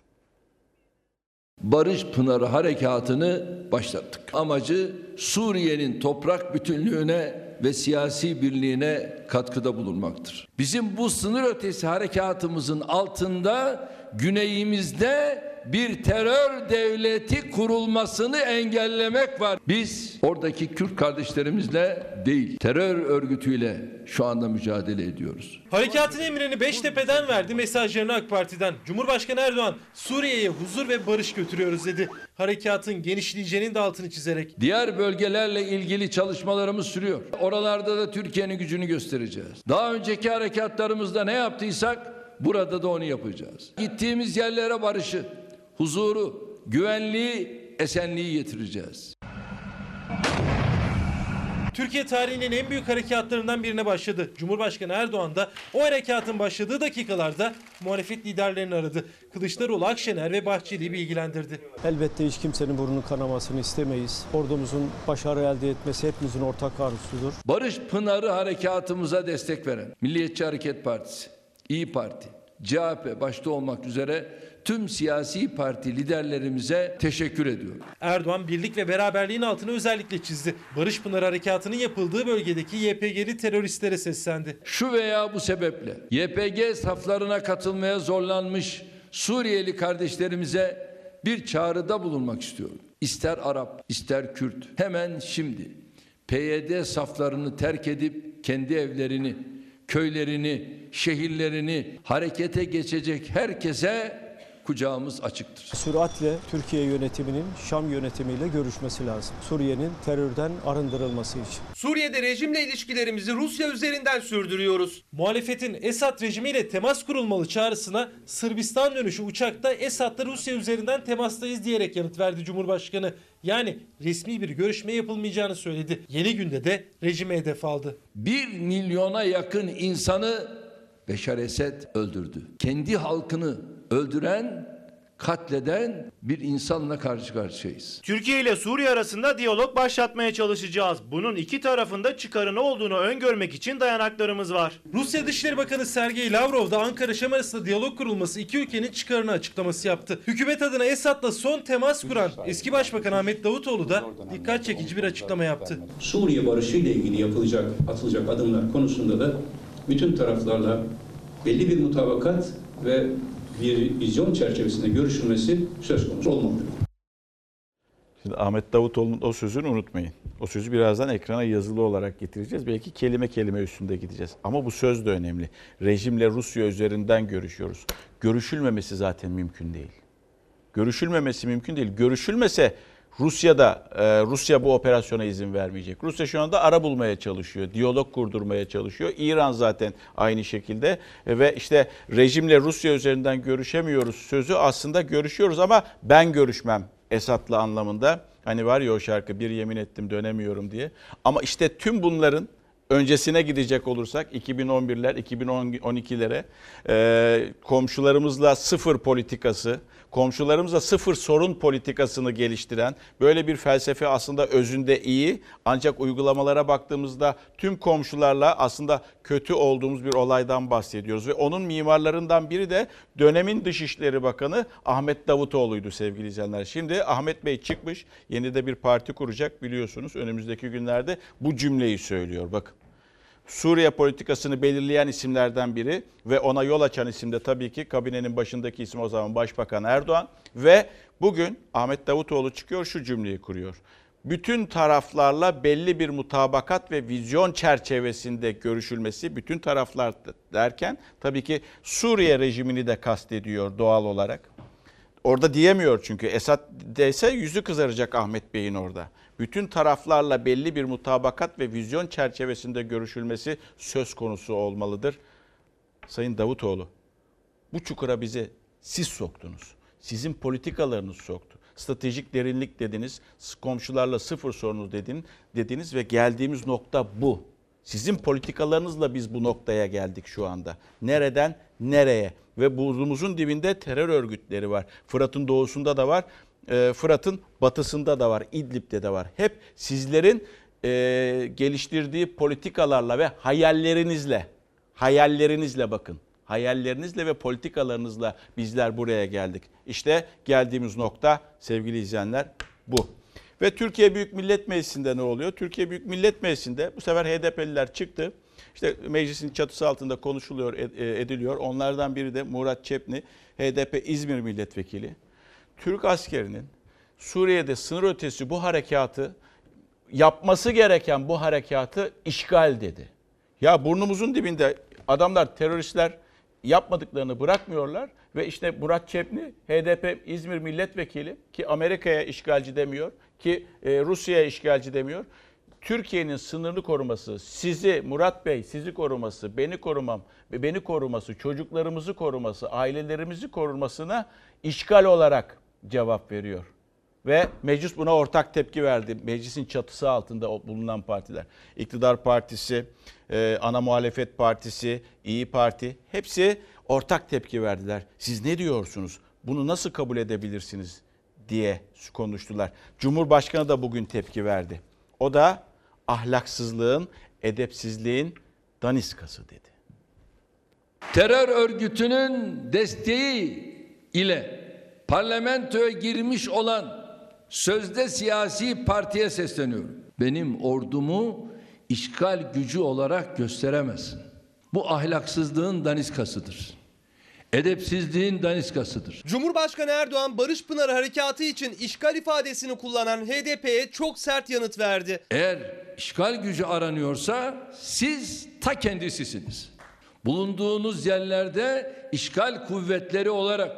Barış Pınarı harekatını başlattık. Amacı Suriye'nin toprak bütünlüğüne ve siyasi birliğine katkıda bulunmaktır. Bizim bu sınır ötesi harekatımızın altında güneyimizde bir terör devleti kurulmasını engellemek var. Biz oradaki Kürt kardeşlerimizle değil, terör örgütüyle şu anda mücadele ediyoruz.
Harekatın emrini Beştepe'den verdi, mesajlarını AK Parti'den. Cumhurbaşkanı Erdoğan Suriye'ye huzur ve barış götürüyoruz dedi. Harekatın genişleyeceğinin de altını çizerek.
Diğer bölgelerle ilgili çalışmalarımız sürüyor. Oralarda da Türkiye'nin gücünü göstereceğiz. Daha önceki harekatlarımızda ne yaptıysak burada da onu yapacağız. Gittiğimiz yerlere barışı, huzuru, güvenliği, esenliği getireceğiz.
Türkiye tarihinin en büyük harekatlarından birine başladı. Cumhurbaşkanı Erdoğan da o harekatın başladığı dakikalarda muhalefet liderlerini aradı. Kılıçdaroğlu, Akşener ve Bahçeli'yi bilgilendirdi.
Elbette hiç kimsenin burnunu kanamasını istemeyiz. Ordumuzun başarı elde etmesi hepimizin ortak arzusudur.
Barış Pınarı harekatımıza destek veren Milliyetçi Hareket Partisi, İyi Parti, CHP başta olmak üzere tüm siyasi parti liderlerimize teşekkür ediyorum.
Erdoğan birlik ve beraberliğin altını özellikle çizdi. Barış Pınarı Harekatı'nın yapıldığı bölgedeki YPG'li teröristlere seslendi.
Şu veya bu sebeple YPG saflarına katılmaya zorlanmış Suriyeli kardeşlerimize bir çağrıda bulunmak istiyorum. İster Arap, ister Kürt hemen şimdi PYD saflarını terk edip kendi evlerini, köylerini, şehirlerini harekete geçecek herkese kucağımız açıktır.
Süratle Türkiye yönetiminin Şam yönetimiyle görüşmesi lazım. Suriye'nin terörden arındırılması için.
Suriye'de rejimle ilişkilerimizi Rusya üzerinden sürdürüyoruz.
Muhalefetin Esad rejimiyle temas kurulmalı çağrısına Sırbistan dönüşü uçakta Esad'la Rusya üzerinden temastayız diyerek yanıt verdi Cumhurbaşkanı. Yani resmi bir görüşme yapılmayacağını söyledi. Yeni günde de rejime hedef aldı.
Bir milyona yakın insanı Beşar Esed öldürdü. Kendi halkını öldüren katleden bir insanla karşı karşıyayız.
Türkiye ile Suriye arasında diyalog başlatmaya çalışacağız. Bunun iki tarafında çıkarını olduğunu öngörmek için dayanaklarımız var.
Rusya Dışişleri Bakanı Sergey Lavrov da Ankara Şam arasında diyalog kurulması iki ülkenin çıkarını açıklaması yaptı. Hükümet adına Esad'la son temas kuran eski Başbakan Ahmet Davutoğlu da dikkat çekici bir açıklama yaptı.
Suriye barışı ile ilgili yapılacak, atılacak adımlar konusunda da bütün taraflarla belli bir mutabakat ve bir vizyon çerçevesinde görüşülmesi söz konusu olmalıdır.
Şimdi Ahmet Davutoğlu'nun o sözünü unutmayın. O sözü birazdan ekrana yazılı olarak getireceğiz. Belki kelime kelime üstünde gideceğiz. Ama bu söz de önemli. Rejimle Rusya üzerinden görüşüyoruz. Görüşülmemesi zaten mümkün değil. Görüşülmemesi mümkün değil. Görüşülmese Rusya'da e, Rusya bu operasyona izin vermeyecek. Rusya şu anda ara bulmaya çalışıyor. Diyalog kurdurmaya çalışıyor. İran zaten aynı şekilde E, ve işte rejimle Rusya üzerinden görüşemiyoruz sözü aslında görüşüyoruz ama ben görüşmem Esad'la anlamında. Hani var ya o şarkı bir yemin ettim dönemiyorum diye. Ama işte tüm bunların öncesine gidecek olursak 2011'ler 2012'lere e, komşularımızla sıfır politikası, komşularımızla sıfır sorun politikasını geliştiren böyle bir felsefe aslında özünde iyi ancak uygulamalara baktığımızda tüm komşularla aslında kötü olduğumuz bir olaydan bahsediyoruz ve onun mimarlarından biri de dönemin Dışişleri Bakanı Ahmet Davutoğlu'ydu sevgili izleyenler. Şimdi Ahmet Bey çıkmış yeni de bir parti kuracak biliyorsunuz önümüzdeki günlerde bu cümleyi söylüyor bakın. Suriye politikasını belirleyen isimlerden biri ve ona yol açan isim de tabii ki kabinenin başındaki isim o zaman Başbakan Erdoğan ve bugün Ahmet Davutoğlu çıkıyor şu cümleyi kuruyor. Bütün taraflarla belli bir mutabakat ve vizyon çerçevesinde görüşülmesi bütün taraflar derken tabii ki Suriye rejimini de kastediyor doğal olarak. Orada diyemiyor çünkü Esad dese yüzü kızaracak Ahmet Bey'in orada. Bütün taraflarla belli bir mutabakat ve vizyon çerçevesinde görüşülmesi söz konusu olmalıdır. Sayın Davutoğlu, bu çukura bizi siz soktunuz. Sizin politikalarınız soktu. Stratejik derinlik dediniz, komşularla sıfır sorunu dedin, dediniz ve geldiğimiz nokta bu. Sizin politikalarınızla biz bu noktaya geldik şu anda. Nereden nereye? Ve burnumuzun dibinde terör örgütleri var. Fırat'ın doğusunda da var. E, Fırat'ın batısında da var. İdlib'de de var. Hep sizlerin e, geliştirdiği politikalarla ve hayallerinizle, hayallerinizle bakın. Hayallerinizle ve politikalarınızla bizler buraya geldik. İşte geldiğimiz nokta sevgili izleyenler bu. Ve Türkiye Büyük Millet Meclisi'nde ne oluyor? Türkiye Büyük Millet Meclisi'nde bu sefer HDP'liler çıktı. İşte meclisin çatısı altında konuşuluyor, ediliyor. Onlardan biri de Murat Çepni, HDP İzmir Milletvekili. Türk askerinin Suriye'de sınır ötesi bu harekatı yapması gereken bu harekatı işgal dedi. Ya burnumuzun dibinde adamlar teröristler yapmadıklarını bırakmıyorlar ve işte Murat Çepni HDP İzmir milletvekili ki Amerika'ya işgalci demiyor ki Rusya'ya işgalci demiyor. Türkiye'nin sınırını koruması, sizi Murat Bey sizi koruması, beni korumam ve beni koruması, çocuklarımızı koruması, ailelerimizi korumasına işgal olarak cevap veriyor. Ve meclis buna ortak tepki verdi. Meclisin çatısı altında bulunan partiler. İktidar Partisi, ana muhalefet partisi, İyi Parti hepsi ortak tepki verdiler. Siz ne diyorsunuz? Bunu nasıl kabul edebilirsiniz diye konuştular. Cumhurbaşkanı da bugün tepki verdi. O da ahlaksızlığın, edepsizliğin daniskası dedi.
Terör örgütünün desteği ile parlamentoya girmiş olan sözde siyasi partiye sesleniyorum. Benim ordumu işgal gücü olarak gösteremezsin. Bu ahlaksızlığın daniskasıdır. Edepsizliğin daniskasıdır.
Cumhurbaşkanı Erdoğan Barış Pınarı Harekatı için işgal ifadesini kullanan HDP'ye çok sert yanıt verdi.
Eğer işgal gücü aranıyorsa siz ta kendisisiniz. Bulunduğunuz yerlerde işgal kuvvetleri olarak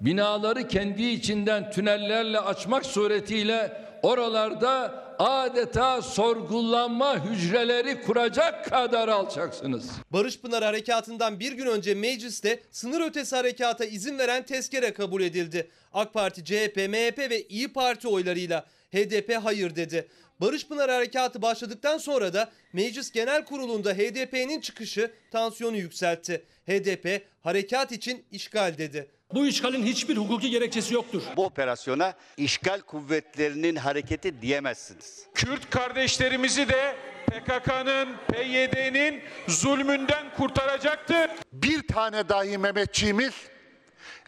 binaları kendi içinden tünellerle açmak suretiyle oralarda adeta sorgulanma hücreleri kuracak kadar alçaksınız.
Barış Pınar Harekatı'ndan bir gün önce mecliste sınır ötesi harekata izin veren tezkere kabul edildi. AK Parti, CHP, MHP ve İyi Parti oylarıyla HDP hayır dedi. Barış Pınar Harekatı başladıktan sonra da Meclis Genel Kurulu'nda HDP'nin çıkışı tansiyonu yükseltti. HDP harekat için işgal dedi.
Bu işgalin hiçbir hukuki gerekçesi yoktur.
Bu operasyona işgal kuvvetlerinin hareketi diyemezsiniz.
Kürt kardeşlerimizi de PKK'nın, PYD'nin zulmünden kurtaracaktır.
Bir tane dahi Mehmetçiğimiz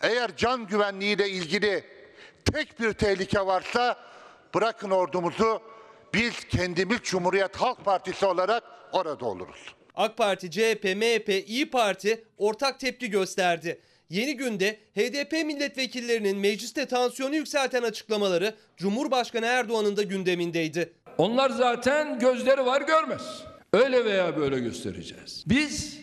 eğer can güvenliğiyle ilgili tek bir tehlike varsa bırakın ordumuzu biz kendimiz Cumhuriyet Halk Partisi olarak orada oluruz.
AK Parti, CHP, MHP, İyi Parti ortak tepki gösterdi. Yeni günde HDP milletvekillerinin mecliste tansiyonu yükselten açıklamaları Cumhurbaşkanı Erdoğan'ın da gündemindeydi.
Onlar zaten gözleri var görmez. Öyle veya böyle göstereceğiz. Biz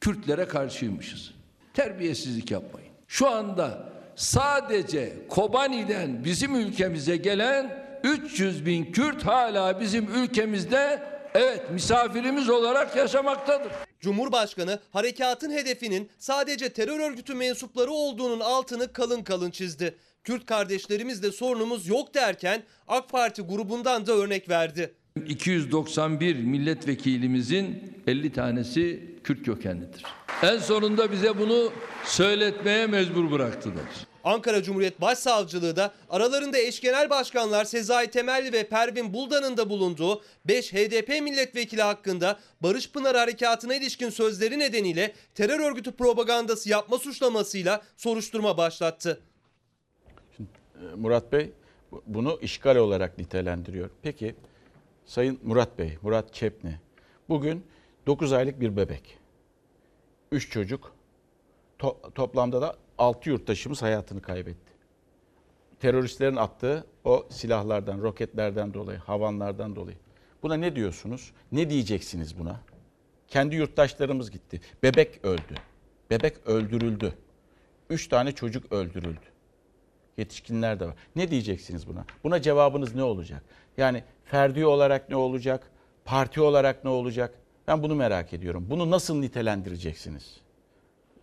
Kürtlere karşıymışız. Terbiyesizlik yapmayın. Şu anda sadece Kobani'den bizim ülkemize gelen 300 bin Kürt hala bizim ülkemizde evet misafirimiz olarak yaşamaktadır.
Cumhurbaşkanı harekatın hedefinin sadece terör örgütü mensupları olduğunun altını kalın kalın çizdi. Kürt kardeşlerimizle sorunumuz yok derken AK Parti grubundan da örnek verdi.
291 milletvekilimizin 50 tanesi Kürt kökenlidir. En sonunda bize bunu söyletmeye mecbur bıraktılar.
Ankara Cumhuriyet Başsavcılığı da aralarında eş genel başkanlar Sezai Temelli ve Pervin Buldan'ın da bulunduğu 5 HDP milletvekili hakkında Barış Pınar Harekatı'na ilişkin sözleri nedeniyle terör örgütü propagandası yapma suçlamasıyla soruşturma başlattı.
Murat Bey bunu işgal olarak nitelendiriyor. Peki Sayın Murat Bey, Murat Çepni bugün 9 aylık bir bebek. 3 çocuk to- toplamda da 6 yurttaşımız hayatını kaybetti. Teröristlerin attığı o silahlardan, roketlerden dolayı, havanlardan dolayı. Buna ne diyorsunuz? Ne diyeceksiniz buna? Kendi yurttaşlarımız gitti. Bebek öldü. Bebek öldürüldü. Üç tane çocuk öldürüldü. Yetişkinler de var. Ne diyeceksiniz buna? Buna cevabınız ne olacak? Yani ferdi olarak ne olacak? Parti olarak ne olacak? Ben bunu merak ediyorum. Bunu nasıl nitelendireceksiniz?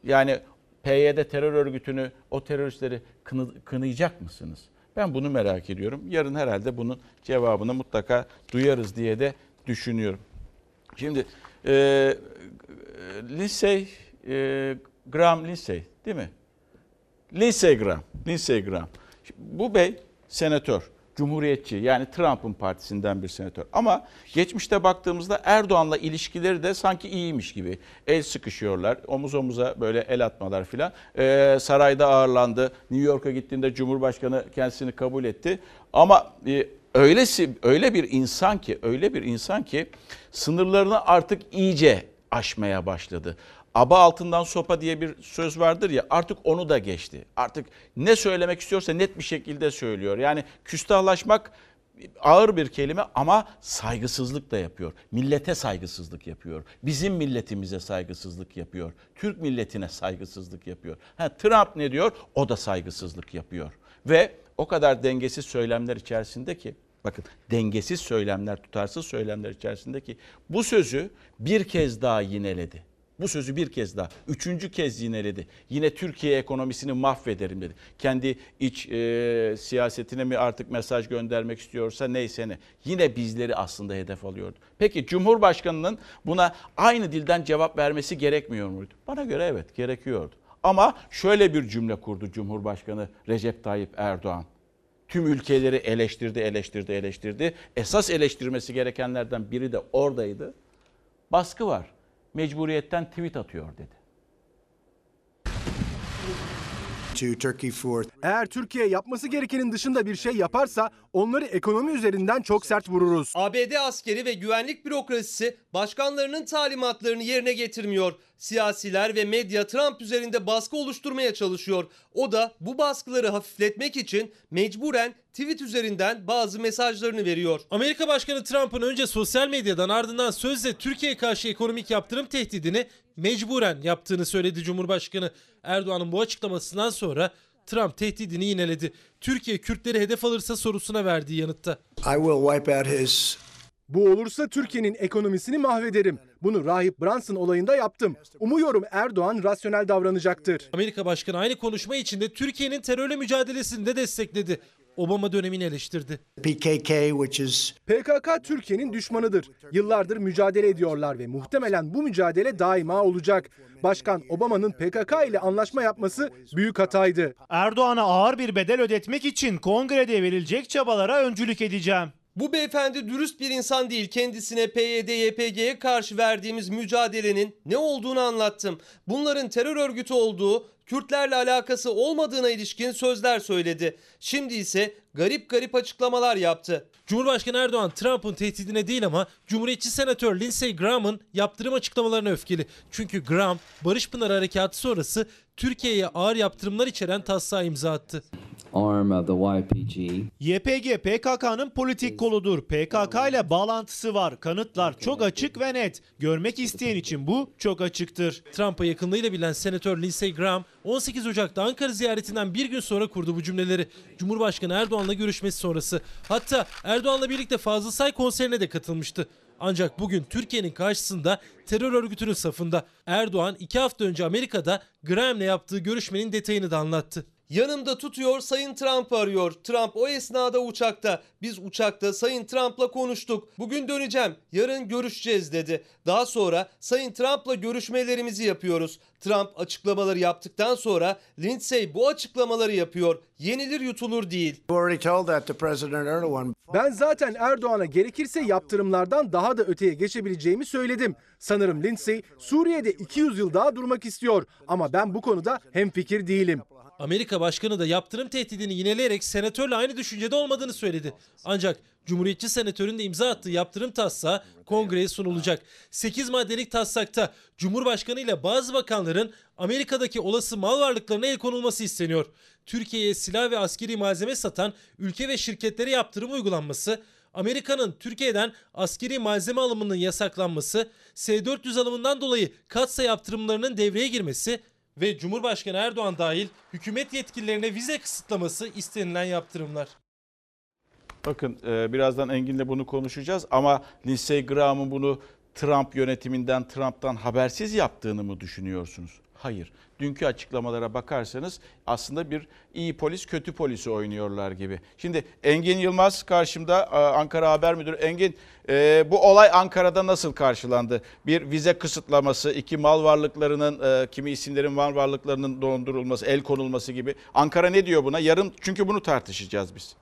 Yani PYD terör örgütünü, o teröristleri kını, kınayacak mısınız? Ben bunu merak ediyorum. Yarın herhalde bunun cevabını mutlaka duyarız diye de düşünüyorum. Şimdi e, Lindsey, e, Graham Lindsey değil mi? Lindsey Graham, Lindsey Graham. Bu bey senatör, cumhuriyetçi yani Trump'ın partisinden bir senatör. Ama geçmişte baktığımızda Erdoğan'la ilişkileri de sanki iyiymiş gibi. El sıkışıyorlar, omuz omuza böyle el atmalar filan. Ee, sarayda ağırlandı. New York'a gittiğinde Cumhurbaşkanı kendisini kabul etti. Ama e, öylesi öyle bir insan ki, öyle bir insan ki sınırlarını artık iyice aşmaya başladı. Aba altından sopa diye bir söz vardır ya artık onu da geçti. Artık ne söylemek istiyorsa net bir şekilde söylüyor. Yani küstahlaşmak ağır bir kelime ama saygısızlık da yapıyor. Millete saygısızlık yapıyor. Bizim milletimize saygısızlık yapıyor. Türk milletine saygısızlık yapıyor. Ha, Trump ne diyor? O da saygısızlık yapıyor. Ve o kadar dengesiz söylemler içerisinde ki bakın dengesiz söylemler, tutarsız söylemler içerisinde ki bu sözü bir kez daha yineledi. Bu sözü bir kez daha, üçüncü kez yineledi. Yine Türkiye ekonomisini mahvederim dedi. Kendi iç e, siyasetine mi artık mesaj göndermek istiyorsa neyse ne. Yine bizleri aslında hedef alıyordu. Peki Cumhurbaşkanı'nın buna aynı dilden cevap vermesi gerekmiyor muydu? Bana göre evet gerekiyordu. Ama şöyle bir cümle kurdu Cumhurbaşkanı Recep Tayyip Erdoğan. Tüm ülkeleri eleştirdi, eleştirdi, eleştirdi. Esas eleştirmesi gerekenlerden biri de oradaydı. Baskı var mecburiyetten tweet atıyor dedi.
Eğer Türkiye yapması gerekenin dışında bir şey yaparsa onları ekonomi üzerinden çok sert vururuz.
ABD askeri ve güvenlik bürokrasisi başkanlarının talimatlarını yerine getirmiyor. Siyasiler ve medya Trump üzerinde baskı oluşturmaya çalışıyor. O da bu baskıları hafifletmek için mecburen tweet üzerinden bazı mesajlarını veriyor.
Amerika Başkanı Trump'ın önce sosyal medyadan ardından sözle Türkiye'ye karşı ekonomik yaptırım tehdidini mecburen yaptığını söyledi Cumhurbaşkanı. Erdoğan'ın bu açıklamasından sonra Trump tehdidini yineledi. Türkiye Kürtleri hedef alırsa sorusuna verdiği yanıtta.
I will wipe out his bu olursa Türkiye'nin ekonomisini mahvederim. Bunu Rahip Brunson olayında yaptım. Umuyorum Erdoğan rasyonel davranacaktır.
Amerika Başkanı aynı konuşma içinde Türkiye'nin terörle mücadelesini de destekledi. Obama dönemini eleştirdi.
PKK which is PKK Türkiye'nin düşmanıdır. Yıllardır mücadele ediyorlar ve muhtemelen bu mücadele daima olacak. Başkan Obama'nın PKK ile anlaşma yapması büyük hataydı.
Erdoğan'a ağır bir bedel ödetmek için kongrede verilecek çabalara öncülük edeceğim.
Bu beyefendi dürüst bir insan değil. Kendisine PYD, YPG'ye karşı verdiğimiz mücadelenin ne olduğunu anlattım. Bunların terör örgütü olduğu, Kürtlerle alakası olmadığına ilişkin sözler söyledi. Şimdi ise garip garip açıklamalar yaptı.
Cumhurbaşkanı Erdoğan Trump'ın tehdidine değil ama Cumhuriyetçi Senatör Lindsey Graham'ın yaptırım açıklamalarına öfkeli. Çünkü Graham Barış Pınar Harekatı sonrası Türkiye'ye ağır yaptırımlar içeren taslağı imza attı.
arm of the YPG.
YPG PKK'nın politik koludur. PKK ile bağlantısı var. Kanıtlar çok açık ve net. Görmek isteyen için bu çok açıktır.
Trump'a yakınlığıyla bilinen Senatör Lindsey Graham 18 Ocak'ta Ankara ziyaretinden bir gün sonra kurdu bu cümleleri. Cumhurbaşkanı Erdoğan'la görüşmesi sonrası. Hatta Erdoğan'la birlikte Fazıl Say konserine de katılmıştı. Ancak bugün Türkiye'nin karşısında terör örgütünün safında. Erdoğan iki hafta önce Amerika'da Graham'le yaptığı görüşmenin detayını da anlattı.
Yanımda tutuyor Sayın Trump arıyor. Trump o esnada uçakta. Biz uçakta Sayın Trump'la konuştuk. Bugün döneceğim. Yarın görüşeceğiz dedi. Daha sonra Sayın Trump'la görüşmelerimizi yapıyoruz. Trump açıklamaları yaptıktan sonra Lindsey bu açıklamaları yapıyor. Yenilir yutulur değil.
Ben zaten Erdoğan'a gerekirse yaptırımlardan daha da öteye geçebileceğimi söyledim. Sanırım Lindsey Suriye'de 200 yıl daha durmak istiyor ama ben bu konuda hemfikir değilim.
Amerika Başkanı da yaptırım tehdidini yineleyerek senatörle aynı düşüncede olmadığını söyledi. Ancak Cumhuriyetçi senatörün de imza attığı yaptırım taslağı kongreye sunulacak. 8 maddelik taslakta Cumhurbaşkanı ile bazı bakanların Amerika'daki olası mal varlıklarına el konulması isteniyor. Türkiye'ye silah ve askeri malzeme satan ülke ve şirketlere yaptırım uygulanması, Amerika'nın Türkiye'den askeri malzeme alımının yasaklanması, S-400 alımından dolayı katsa yaptırımlarının devreye girmesi ve Cumhurbaşkanı Erdoğan dahil hükümet yetkililerine vize kısıtlaması istenilen yaptırımlar.
Bakın e, birazdan Engin'le bunu konuşacağız ama Lindsey Graham'ın bunu Trump yönetiminden, Trump'tan habersiz yaptığını mı düşünüyorsunuz? Hayır. Dünkü açıklamalara bakarsanız aslında bir iyi polis kötü polisi oynuyorlar gibi. Şimdi Engin Yılmaz karşımda e, Ankara Haber Müdürü. Engin e, bu olay Ankara'da nasıl karşılandı? Bir vize kısıtlaması, iki mal varlıklarının, e, kimi isimlerin mal varlıklarının dondurulması, el konulması gibi. Ankara ne diyor buna? Yarın çünkü bunu tartışacağız biz.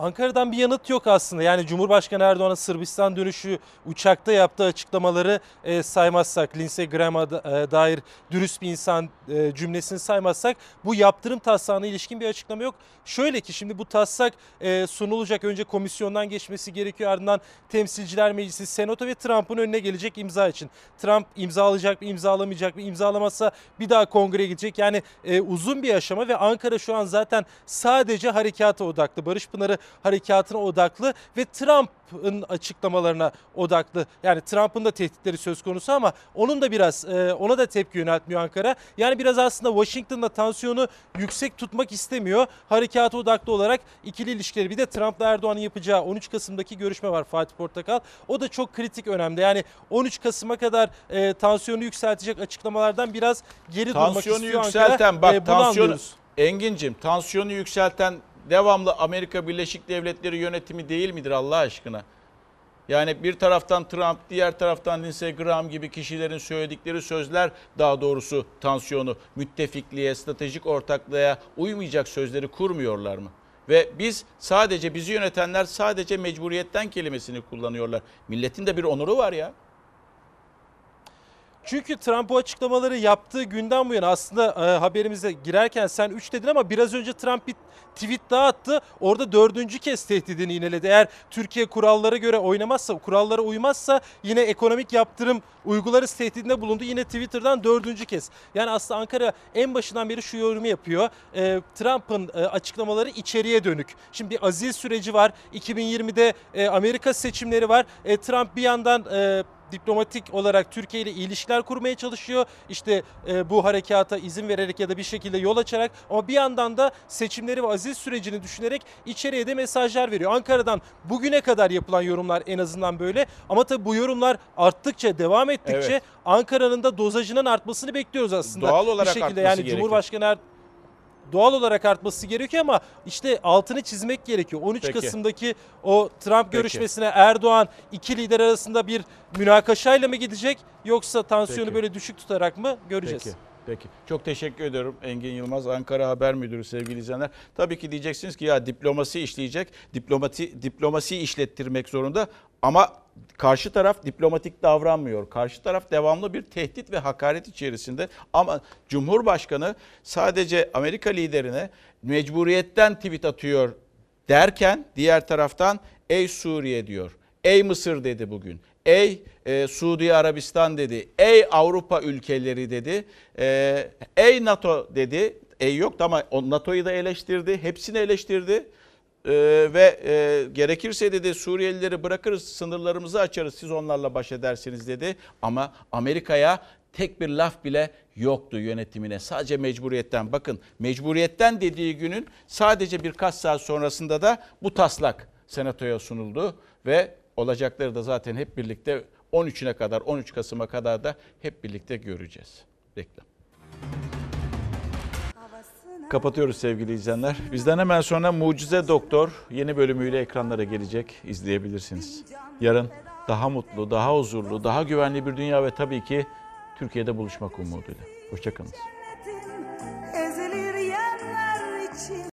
Ankara'dan bir yanıt yok aslında. Yani Cumhurbaşkanı Erdoğan'ın Sırbistan dönüşü uçakta yaptığı açıklamaları e, saymazsak, Lindsey Graham'a da, e, dair dürüst bir insan e, cümlesini saymazsak bu yaptırım taslağına ilişkin bir açıklama yok. Şöyle ki şimdi bu taslak e, sunulacak önce komisyondan geçmesi gerekiyor ardından Temsilciler Meclisi, Senato ve Trump'ın önüne gelecek imza için. Trump imzalayacak mı, imzalamayacak mı, imzalamazsa bir daha kongreye gidecek. Yani e, uzun bir aşama ve Ankara şu an zaten sadece harekata odaklı. Barış Pınarı harekatına odaklı ve Trump'ın açıklamalarına odaklı. Yani Trump'ın da tehditleri söz konusu ama onun da biraz e, ona da tepki yöneltmiyor Ankara. Yani biraz aslında Washington'da tansiyonu yüksek tutmak istemiyor. Harekata odaklı olarak ikili ilişkileri bir de Trump'la Erdoğan'ın yapacağı 13 Kasım'daki görüşme var Fatih Portakal. O da çok kritik önemli. Yani 13 Kasım'a kadar e, tansiyonu yükseltecek açıklamalardan biraz geri durmak
Tansiyonu
istiyor
yükselten
Ankara.
bak
E, bunu
tansiyonu
anlıyoruz.
Engin'cim tansiyonu yükselten devamlı Amerika Birleşik Devletleri yönetimi değil midir Allah aşkına? Yani bir taraftan Trump, diğer taraftan Lindsey Graham gibi kişilerin söyledikleri sözler daha doğrusu tansiyonu müttefikliğe, stratejik ortaklığa uymayacak sözleri kurmuyorlar mı? Ve biz sadece bizi yönetenler sadece mecburiyetten kelimesini kullanıyorlar. Milletin de bir onuru var ya.
Çünkü Trump bu açıklamaları yaptığı günden bu yana aslında e, haberimize girerken sen 3 dedin ama biraz önce Trump bir tweet daha attı. Orada dördüncü kez tehdidini yineledi. Eğer Türkiye kurallara göre oynamazsa, kurallara uymazsa yine ekonomik yaptırım uygularız tehdidinde bulundu. Yine Twitter'dan dördüncü kez. Yani aslında Ankara en başından beri şu yorumu yapıyor. E, Trump'ın e, açıklamaları içeriye dönük. Şimdi bir azil süreci var. 2020'de e, Amerika seçimleri var. E, Trump bir yandan... E, diplomatik olarak Türkiye ile ilişkiler kurmaya çalışıyor. İşte e, bu harekata izin vererek ya da bir şekilde yol açarak ama bir yandan da seçimleri ve aziz sürecini düşünerek içeriye de mesajlar veriyor. Ankara'dan bugüne kadar yapılan yorumlar en azından böyle ama tabii bu yorumlar arttıkça devam ettikçe
Evet.
Ankara'nın da dozajının artmasını bekliyoruz aslında.
Doğal olarak
bir şekilde yani
gerekiyor.
Cumhurbaşkanı Er- doğal olarak artması gerekiyor ama işte altını çizmek gerekiyor. 13
Peki.
Kasım'daki o Trump
Peki.
görüşmesine Erdoğan iki lider arasında bir münakaşayla mı gidecek yoksa tansiyonu
Peki.
böyle düşük tutarak mı göreceğiz.
Peki. Peki. Çok teşekkür ediyorum Engin Yılmaz, Ankara Haber Müdürü sevgili izleyenler. Tabii ki diyeceksiniz ki ya diplomasi işleyecek, diplomati, diplomasi işlettirmek zorunda ama karşı taraf diplomatik davranmıyor. Karşı taraf devamlı bir tehdit ve hakaret içerisinde ama Cumhurbaşkanı sadece Amerika liderine mecburiyetten tweet atıyor derken diğer taraftan ey Suriye diyor. Ey Mısır dedi bugün. Ey e, Suudi Arabistan dedi. Ey Avrupa ülkeleri dedi. E, ey NATO dedi. Ey yoktu ama NATO'yu da eleştirdi. Hepsini eleştirdi. E, ve e, gerekirse dedi Suriyelileri bırakırız, sınırlarımızı açarız. Siz onlarla baş edersiniz dedi. Ama Amerika'ya tek bir laf bile yoktu yönetimine. Sadece mecburiyetten. Bakın mecburiyetten dediği günün sadece birkaç saat sonrasında da bu taslak senatoya sunuldu ve olacakları da zaten hep birlikte 13'üne kadar 13 Kasım'a kadar da hep birlikte göreceğiz. Reklam kapatıyoruz sevgili izleyenler. Bizden hemen sonra Mucize Doktor yeni bölümüyle ekranlara gelecek. İzleyebilirsiniz. Yarın daha mutlu, daha huzurlu, daha güvenli bir dünya ve tabii ki Türkiye'de buluşmak umuduyla. Hoşçakalın.